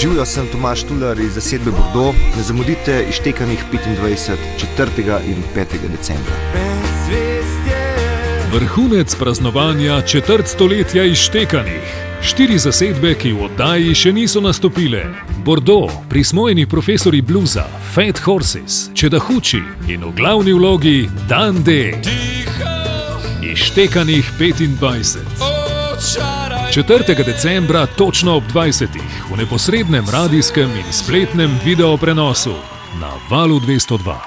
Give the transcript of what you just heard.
Živijo sem Tomaš Tular iz zasedbe Bordeaux, ne zamudite iztekanih 25, 4. in 5. decembra. Vrhunec praznovanja četrt stoletja iztekanih. Štiri zasedbe, ki v oddaji še niso nastopile. Bordeaux, prismojeni profesori bluza, Fat Horses, Čedahuči in v glavni vlogi Dan D. Iztekanih 25. 4. decembra, točno ob 20. v neposrednem radijskem in spletnem video prenosu na valu 202.